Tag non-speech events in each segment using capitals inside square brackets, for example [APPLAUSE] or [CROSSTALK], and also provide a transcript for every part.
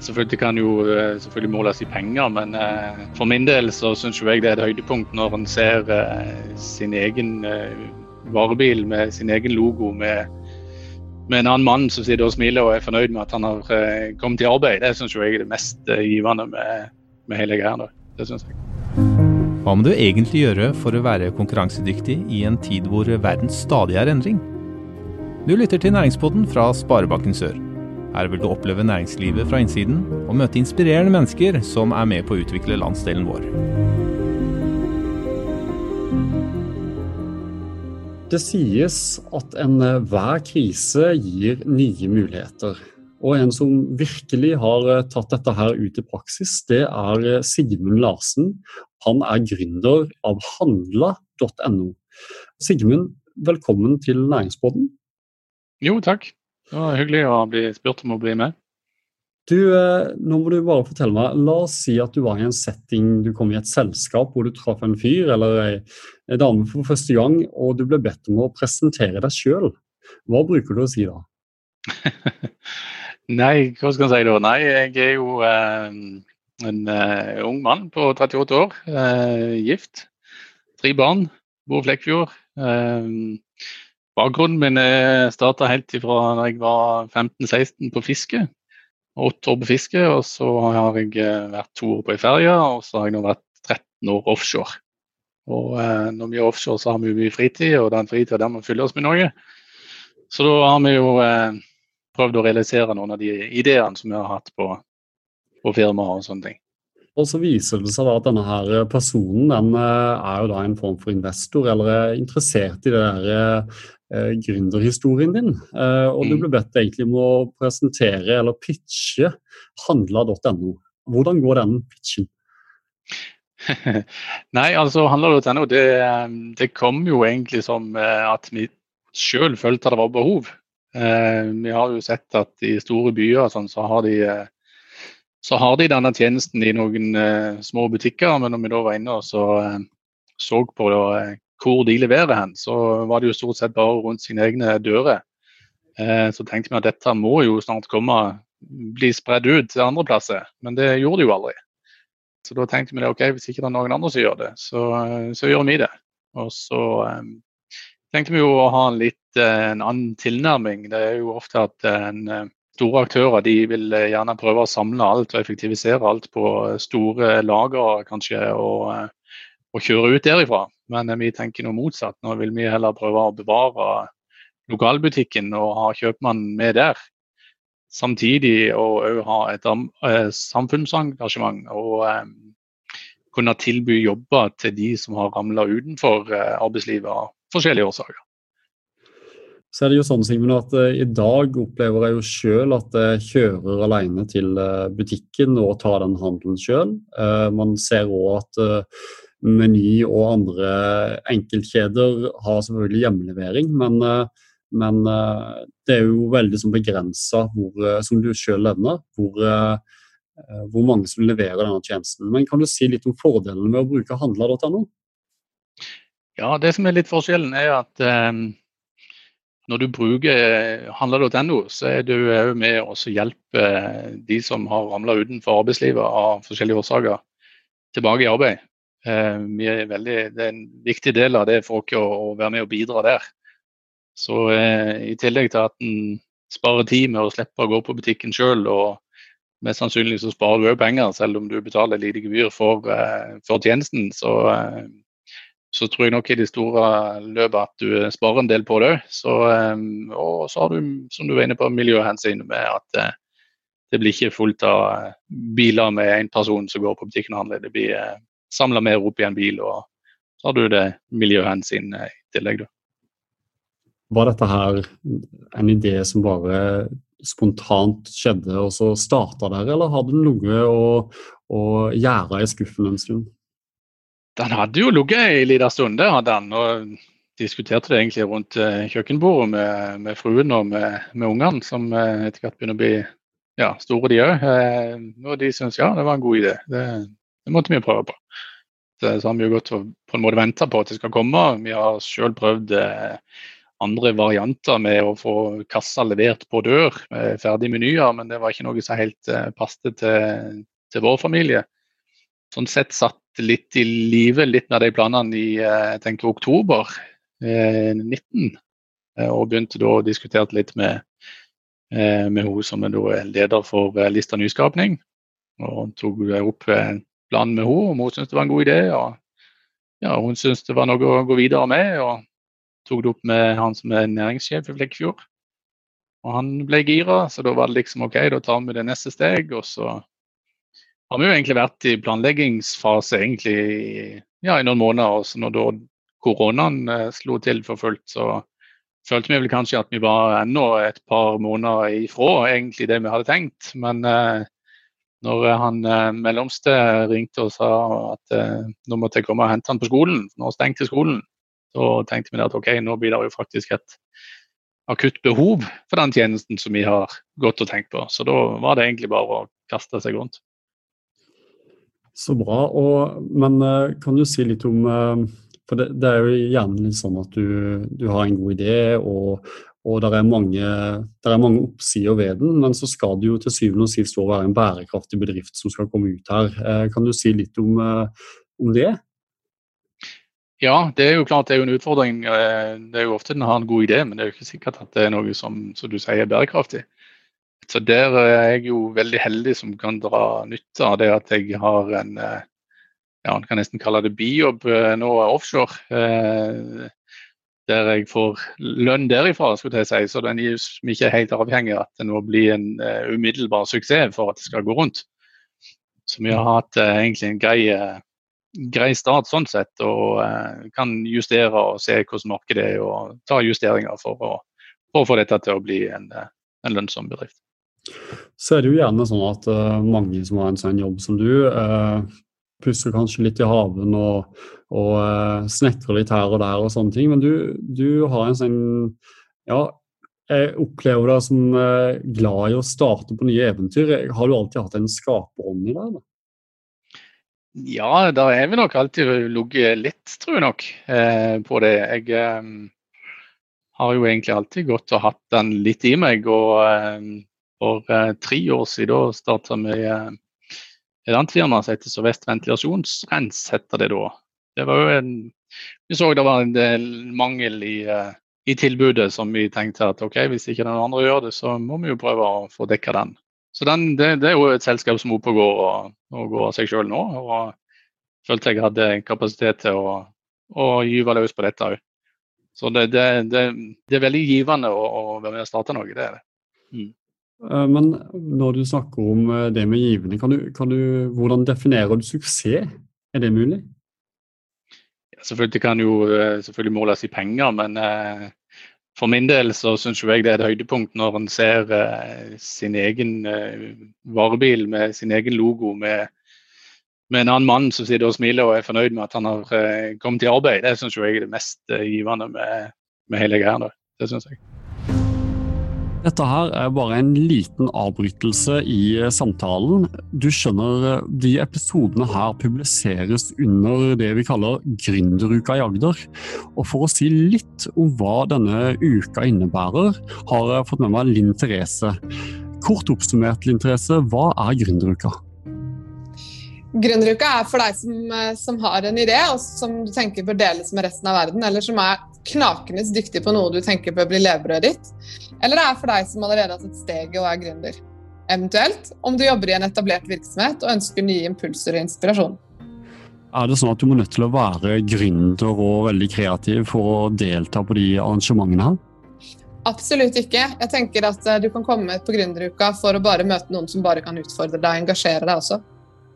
Selvfølgelig kan jo eh, selvfølgelig måles i penger, men eh, for min del så syns jeg det er et høydepunkt når en ser eh, sin egen varebil med sin egen logo med, med, en annen mann som sitter og smiler og er fornøyd med at han har kommet i arbeid. Det syns jeg er det mest givende med, med hele greia. Det syns jeg. Hva må du egentlig gjøre for å være konkurransedyktig i en tid hvor verden stadig er endring? Du lytter til Næringspodden fra Sparebanken Sør. Her vil du oppleve næringslivet fra innsiden og møte inspirerende mennesker som er med på å utvikle landsdelen vår. Det sies at enhver krise gir nye muligheter. Og en som virkelig har tatt dette her ut i praksis, det er Sigmund Larsen. Han er gründer av handla.no. Sigmund, velkommen til Næringsbåten. Jo, takk. Det var hyggelig å bli spurt om å bli med. Du, eh, nå må du bare fortelle meg, La oss si at du var i en setting, du kom i et selskap hvor du traff en fyr eller ei, dame for første gang, og du ble bedt om å presentere deg sjøl. Hva bruker du å si da? [LAUGHS] Nei, hva skal jeg si da? Nei, jeg er jo eh, en uh, ung mann på 38 år. Eh, gift. Tre barn. Bor i Flekkfjord. Uh, Bakgrunnen min starta helt ifra da jeg var 15-16 på fiske. Åtte år på fiske, og så har jeg eh, vært to år på ei ferje, og så har jeg nå vært 13 år offshore. Og eh, når vi er offshore, så har vi mye fritid, og den fritida der må fylle oss med noe. Så da har vi jo eh, prøvd å realisere noen av de ideene som vi har hatt på, på firmaet og sånne ting. Og så viser det seg da at denne her personen den eh, er jo da en form for investor, eller er interessert i det der eh, gründerhistorien din. Eh, og du mm. ble bedt egentlig om å presentere eller pitche handla.no. Hvordan går den pitchen? [LAUGHS] Nei, altså handla.no det, eh, det kom jo egentlig som eh, at vi sjøl følte det var behov. Eh, vi har jo sett at i store byer sånn, så har de så har de denne tjenesten i noen uh, små butikker, men når vi da var inne og så, uh, så på uh, hvor de leverer hen, så var det jo stort sett bare rundt sine egne dører. så tenkte vi at dette må jo snart komme, bli spredd ut til andre plasser, men det gjorde det jo aldri. Så da tenkte vi at ok, hvis ikke det er noen andre som gjør det, så, så gjør vi det. Og så um, tenkte vi jo å ha en litt en annen tilnærming. Det er jo ofte at en store aktører de vil eh, gjerne prøve å samle alt og effektivisere alt på store lager kanskje, og, eh, og kjøre ut derifra. Men eh, vi tenker noe motsatt. Nå vil vi heller prøve å bevare lokalbutikken og ha kjøpmannen med der. Samtidig og ha et samfunnsengasjement og kunne tilby jobber til de som har ramla utenfor arbeidslivet av forskjellige årsaker så er det jo sånn Simon, at uh, i dag opplever jeg jo sjøl at jeg kjører alene til uh, butikken og tar den handelen sjøl. Uh, man ser òg at Meny og andre enkeltkjeder har selvfølgelig hjemlevering, men, men det er jo veldig sånn begrensa, som du sjøl nevner, hvor, hvor, mange som leverer denne tjenesten. Men kan du si litt om fordelene med å bruke handla.no? Ja, det som er litt forskjellen, er at når du bruker handla.no, handler.no, så er du òg med å hjelpe de som har ramla utenfor arbeidslivet av forskjellige årsaker, tilbake i arbeid. Eh, veldig, det er en viktig del av det for oss å, være med og bidra der. Så eh, i tillegg til at en sparer tid med å slippe å gå på butikken sjøl, og mest sannsynlig så sparer du òg penger, selv om du betaler lite gebyr for, for tjenesten, så så tror jeg nok i det store løpet at du sparer en del på det. Så, ehm, og så har du, som du var inne på, miljøhensyn med at eh, det blir ikke fullt av eh, biler med én person som går på butikken og handler. Det blir eh, samla mer opp i en bil, og så har du det miljøhensyn i tillegg. Da. Var dette her en idé som bare spontant skjedde, og så starta dere, eller hadde du noe å, å gjøre i skuffen en stund? Den hadde jo ligget ei lita stund, hadde han. Og diskuterte det egentlig rundt eh, kjøkkenbordet med, med fruen og med, med ungene, som eh, etter hvert begynner å bli ja, store, de òg. Eh, og de syntes ja, det var en god idé. Det, det måtte vi prøve på. Så, så har vi jo gått og på en måte venta på at det skal komme. Vi har sjøl prøvd andre varianter med å få kassa levert på dør ferdige menyer, men det var ikke noe som helt passet til, til, vår familie. Sånn sett satt litt i live litt med de planene i jeg tenker oktober 19, og begynte da å diskutere litt med, med hun som er leder for Lista nyskapning. Og tok opp planen med henne om hun syntes det var en god idé. og ja, Hun syntes det var noe å gå videre med, og tok det opp med han som er næringssjef i Flekkefjord. Og han ble gira, så da var det liksom OK, da tar vi det neste steg. Og så har vi jo egentlig vært i planleggingsfase egentlig ja, i noen måneder. Og når da koronaen eh, slo til for fullt, så følte vi vel kanskje at vi var enda et par måneder ifra egentlig det vi hadde tenkt. Men eh, når han eh, mellomste ringte og sa at eh, nå måtte jeg komme og hente han på skolen, nå stengte skolen, så tenkte vi at ok, nå blir det jo faktisk et akutt behov for den tjenesten som vi har gått og tenkt på. Så da var det egentlig bare å kaste seg rundt. Så bra. Og, men eh, kan du si litt om For det, det er jo gjerne litt sånn at du, du har en god idé, og, og det er, mange, mange oppsider ved den, men så skal det jo til syvende og sist være en bærekraftig bedrift som skal komme ut her. Eh, kan du si litt om, eh, om det? Ja, det er jo klart det er jo en utfordring. Eh, det er jo ofte den har en god idé, men det er jo ikke sikkert at det er noe som, som du sier er bærekraftig. Så der er jeg jo veldig heldig som kan dra nytte av det at jeg har en ja, man kan nesten kalle det bijobb nå offshore der jeg får lønn derifra, skulle jeg si. Så den er ikke helt avhengig av at det nå blir en umiddelbar suksess for at det skal gå rundt. Så vi har hatt uh, egentlig en grei, grei, start sånn sett, og kan justere og se hvordan markedet er, og ta justeringer for å, for å få dette til å bli en, en, lønnsom bedrift. Så er det jo gjerne sånn at mange som har en sånn jobb som du, pusser kanskje litt i haven og, og uh, snekrer litt her og der og sånne ting. Men du, du har en sånn Ja, jeg opplever deg som uh, glad i å starte på nye eventyr. Har du alltid hatt en skaperånd i deg? Ja, da er vi nok alltid ligget litt, tror jeg nok, eh, på det. Jeg eh, har jo egentlig alltid gått og hatt den litt i meg. Og eh, for tre år siden starta vi et annet firma som heter Sørvest ventilasjonsrens, heter det da. Det var jo en, vi så det var en del mangel i, uh, i tilbudet som vi tenkte at ok, hvis ikke den andre gjør det, så må vi jo prøve å få dekka den. Så den, det, det, er jo et selskap som er oppe og og, og går av seg sjøl nå. og følte jeg hadde kapasitet til å, å gyve løs på dette òg. Så det, det, det, er veldig givende å, å være med og starte noe. det er det. Mm. Eh, men når du snakker om eh, det med givende, kan du, kan du, hvordan definerer du suksess? Er det mulig? Ja, selvfølgelig kan jo eh, selvfølgelig måles i penger, men for min del så syns jeg det er et høydepunkt når en ser eh, sin egen eh, varebil med sin egen logo med, med, en annen mann som sitter og smiler og er fornøyd med at han har kommet i arbeid. Det syns jeg er det mest givende med, med hele greia. Det syns jeg. Dette her er bare en liten avbrytelse i eh, samtalen. Du skjønner, eh, de episodene her publiseres under det vi kaller Gründeruka i Agder. Og for å si litt om hva denne uka innebærer, har jeg fått med meg Linn Therese. Kort oppsummert, Linn Therese, hva er Gründeruka? Gründeruka er for deg som, eh, som, har en idé, og som du tenker bør deles med resten av verden, eller som er knakende dyktig på noe du tenker bør bli levebrødet ditt. Eller det er for deg som allerede har tatt steget og er gründer. Eventuelt om du jobber i en etablert virksomhet og ønsker nye impulser og inspirasjon. Er det sånn at du må nødt til å være gründer og veldig kreativ for å delta på de arrangementene her? Absolutt ikke. Jeg tenker at eh, du kan komme på gründeruka for å bare møte noen som bare kan utfordre deg og engasjere deg også.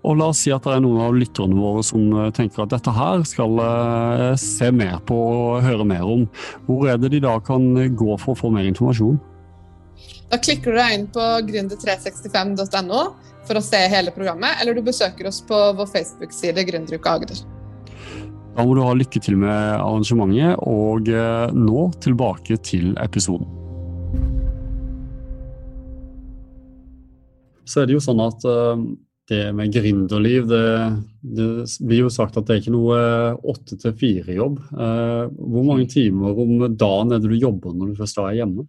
Og la oss si at det er noen av lytterne våre som eh, tenker at dette her skal uh, se mer på og høre mer om. Hvor er det de da kan gå for å få mer informasjon? Da klikker du deg inn på gründer365.no for å se hele programmet, eller du besøker oss på vår Facebook-side Gründeruka Agder. Da må du ha lykke til med arrangementet, og nå tilbake til episoden. Så er det jo sånn at det med gründerliv, det, det blir jo sagt at det er ikke noe åtte til fire-jobb. Hvor mange timer om dagen er det du jobber når du først er hjemme?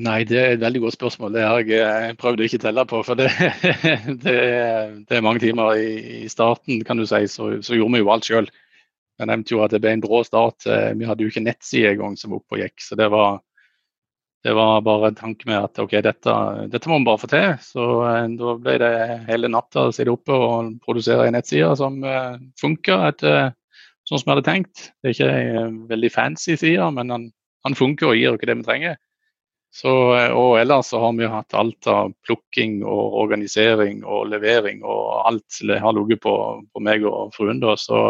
Nei, det er et veldig godt spørsmål. Det har jeg prøvd å ikke telle på. For det, [LAUGHS] det, det er mange timer. I, starten kan du si, så, så gjorde vi jo alt sjøl. Jeg nevnte jo at det ble en brå start. Vi hadde jo ikke nettside engang som oppe og gikk. Så det var, det var bare en tanke med at ok, dette, dette må vi bare få til. Så eh, da ble det hele natta å sitte oppe og produsere en nettside som eh, funka etter sånn som vi hadde tenkt. Det er ikke en veldig fancy side, men han, han funker og gir oss det vi trenger. Så, eh, og ellers så har vi hatt alt av plukking og organisering og levering og alt det har ligget på, på meg og fruen. da, så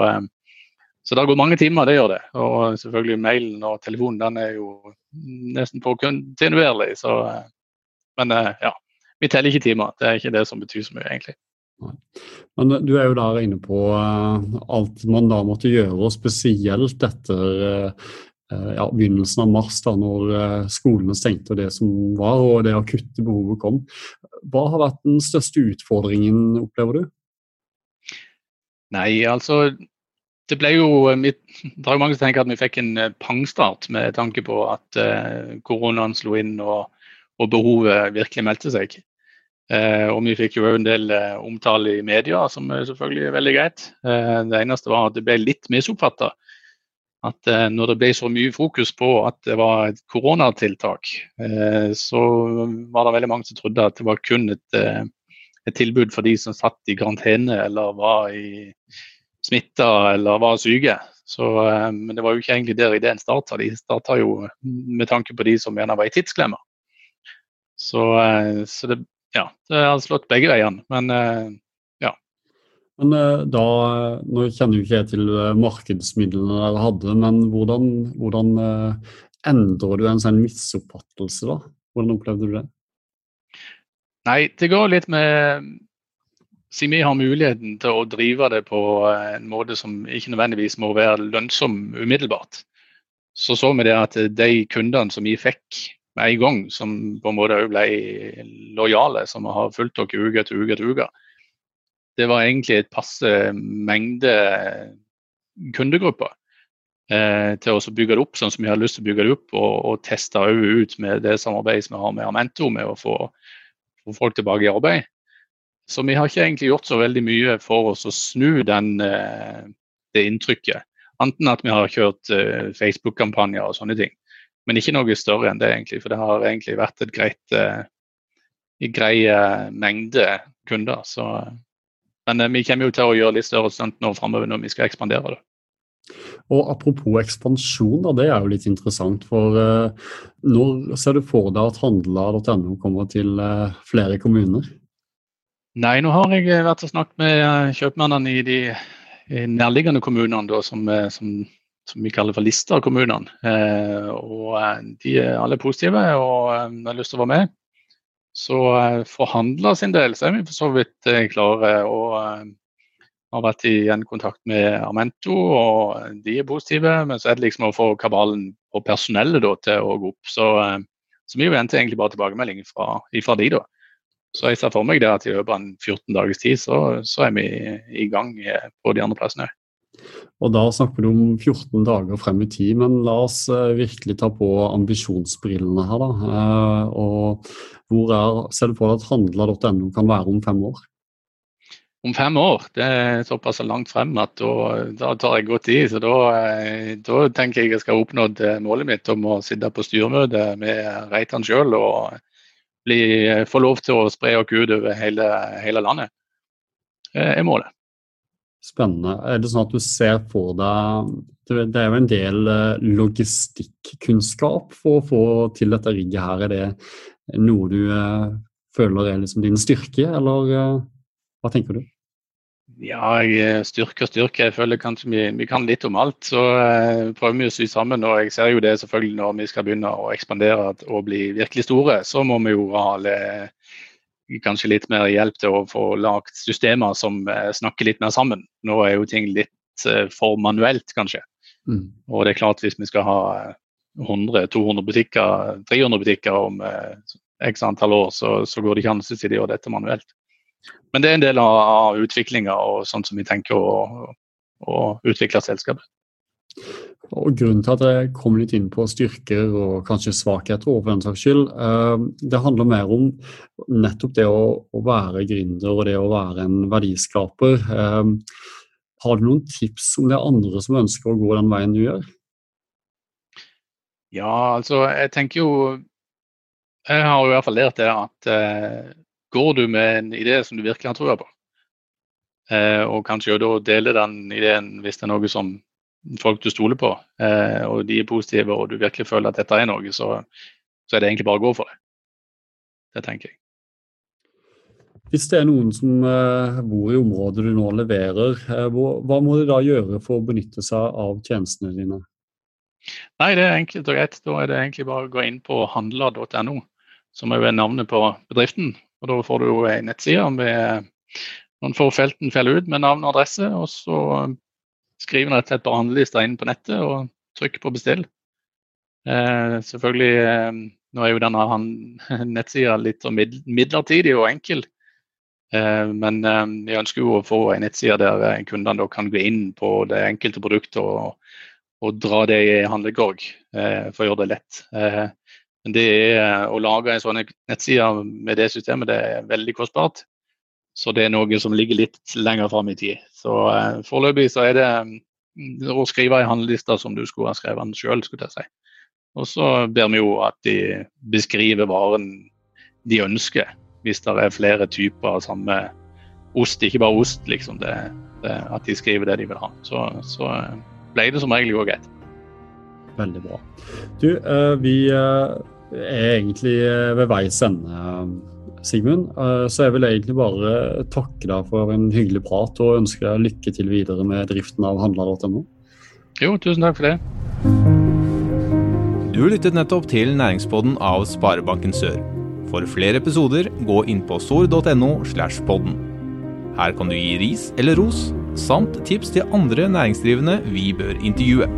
så det gått mange timer, det gjør det. Og selvfølgelig mailen og telefonen den er jo nesten på kontinuerlig. Så, eh, men eh, ja, vi teller ikke timer. Det er ikke det som betyr så mye, egentlig. Men du er jo der inne på eh, alt man da måtte gjøre, og spesielt etter ja, begynnelsen av mars, da når skolene stengte og det som var, og det akutte behovet kom. Hva har vært den største utfordringen, opplever du? Nei, altså det ble jo, eh, det er jo mange som tenker at vi fikk en eh, pangstart med tanke på at uh, koronaen slo inn og, og, behovet virkelig meldte seg. Uh, og vi fikk jo en del uh, omtale i media, som er selvfølgelig er veldig greit. det eneste var at det ble litt misoppfatta. At når det ble så mye fokus på at det var et koronatiltak, så var det veldig mange som trodde at det var kun et, et tilbud for de som satt i karantene eller var i smitta eller var syke. Så, eh, men det var jo ikke egentlig der ideen starta. De starta jo med tanke på de som gjerne var i tidsklemma. Så, eh, så det, ja, det har slått begge veiene. Men eh, ja. Men da, Nå kjenner jo ikke jeg til markedsmidlene dere hadde, men hvordan, hvordan endrer du en sånn misoppfattelse? da? Hvordan opplevde du det? Nei, det går litt med siden vi har muligheten til å drive det på en måte som ikke nødvendigvis må være lønnsom umiddelbart, så så vi det at de kundene som vi fikk med en gang, som på en måte ble lojale, som har fulgt dere uke etter uke etter uke, det var egentlig et passe mengde kundegrupper eh, til å bygge det opp sånn som vi har lyst til å bygge det opp, og, og teste ut med det samarbeidet som vi har med Armento med å få, få folk tilbake i arbeid. Så vi har ikke egentlig gjort så veldig mye for oss å snu den, eh, det inntrykket. Anten at vi har kjørt eh, Facebook-kampanjer og sånne ting. Men ikke noe større enn det, egentlig. For det har egentlig vært et greit eh, grei mengde kunder. Så, men vi kommer jo til å gjøre litt større stunt nå framover når vi skal ekspandere. det. Og Apropos ekspansjon, da, det er jo litt interessant. For når ser du for deg at handla.no kommer til flere kommuner? Nei, nå har jeg eh, vært og snakket med eh, kjøpmennene i de nærliggende kommunene, da, som, eh, som, som, vi kaller for Lister-kommunene. Eh, og de er alle positive og har lyst til å være med. Så for handler sin del så er vi for så vidt klare. og har vært i kontakt med Armento, og de er positive. Men så er det liksom å få kabalen og personellet da, til å gå opp. Så, så vi venter egentlig bare tilbakemelding fra, fra de, da. Så jeg ser for meg det at i løpet av en 14 dagers tid så, så er vi i gang på de andre plassene òg. Og Da snakker du om 14 dager frem i tid, men la oss eh, virkelig ta på ambisjonsbrillene her. da. Eh, og Hvor er, ser du på at handla.no kan være om fem år? Om fem år? Det er såpass langt frem at da, da tar jeg godt i. Så da, eh, da, tenker jeg jeg skal ha oppnådd målet mitt om å sitte på styremøte med Reitan sjøl og bli, eh, få lov til å spre oss ut over hele, hele landet, eh, er målet. Spennende. Er det sånn at du ser for deg Det er jo en del eh, logistikkunnskap for å få til dette rigget her. Er det noe du føler er liksom din styrke, eller hva tenker du? Ja, styrke og styrke. Jeg føler kanskje vi, vi kan litt om alt. Så uh, prøver vi å sy sammen. Og jeg ser jo det selvfølgelig når vi skal begynne å ekspandere og bli virkelig store, så må vi jo ha kanskje litt mer hjelp til å få lagt systemer som uh, snakker litt mer sammen. Nå er jo ting litt uh, for manuelt, kanskje. Mm. Og det er klart hvis vi skal ha 100-200 butikker, 300 butikker om x antall år, så, så går det ikke an å og gjøre dette manuelt. Men det er en del av, av utviklinga og sånn som vi tenker å, å utvikle selskapet. Og Grunnen til at jeg kom litt inn på styrker og kanskje svakheter, for den saks skyld, eh, det handler mer om nettopp det å, å være gründer og det å være en verdiskaper. Eh, har du noen tips om det er andre som ønsker å gå den veien du gjør? Ja, altså jeg tenker jo Jeg har jo i hvert fall lært det at eh, går du med en idé som du virkelig har trua på, eh, og kanskje da dele den ideen hvis det er noe som folk du stoler på, eh, og de er positive, og du virkelig føler at dette er noe, så, så er det egentlig bare å gå for det. Det tenker jeg. Hvis det er noen som uh, bor i området du nå leverer, uh, hva må de da gjøre for å benytte seg av tjenestene dine? Nei, det er enkelt og greit. Da er det egentlig bare å gå inn på handler.no, som er navnet på bedriften. Og Da får du jo ei nettside med noen få felten feller ut med navn og adresse, og så skriver rett og slett på handlelista inn på nettet og trykker på bestill. Eh, selvfølgelig, eh, Nå er jo denne [LAUGHS] nettsida litt sånn midlertidig og enkel, eh, men eh, jeg ønsker jo å få en nettside der eh, kundene kan gå inn på det enkelte produktet og, og dra det i handlekorg eh, for å gjøre det lett. Det er, å lage en sånn nettside med det systemet, det er veldig kostbart. Så det er noe som ligger litt lenger fram i tid. Så eh, foreløpig så er det mm, å skrive ei handleliste som du skulle ha skrevet den sjøl, skulle jeg si. Og så ber vi jo at de beskriver varen de ønsker, hvis det er flere typer av samme ost, ikke bare ost, liksom. Det, det, at de skriver det de vil ha. Så, så eh, ble det som regel jo greit. Veldig bra. Du, uh, vi er egentlig ved veis ende Sigmund. Eh, så jeg vil egentlig bare takke deg for en hyggelig prat og ønske deg lykke til videre med driften av handler.no. Jo, tusen takk for det. Du lyttet nettopp til næringspodden av Sparebanken Sør. For flere episoder, gå inn på sor.no. slash podden. Her kan du gi ris eller ros, samt tips til andre næringsdrivende vi bør intervjue.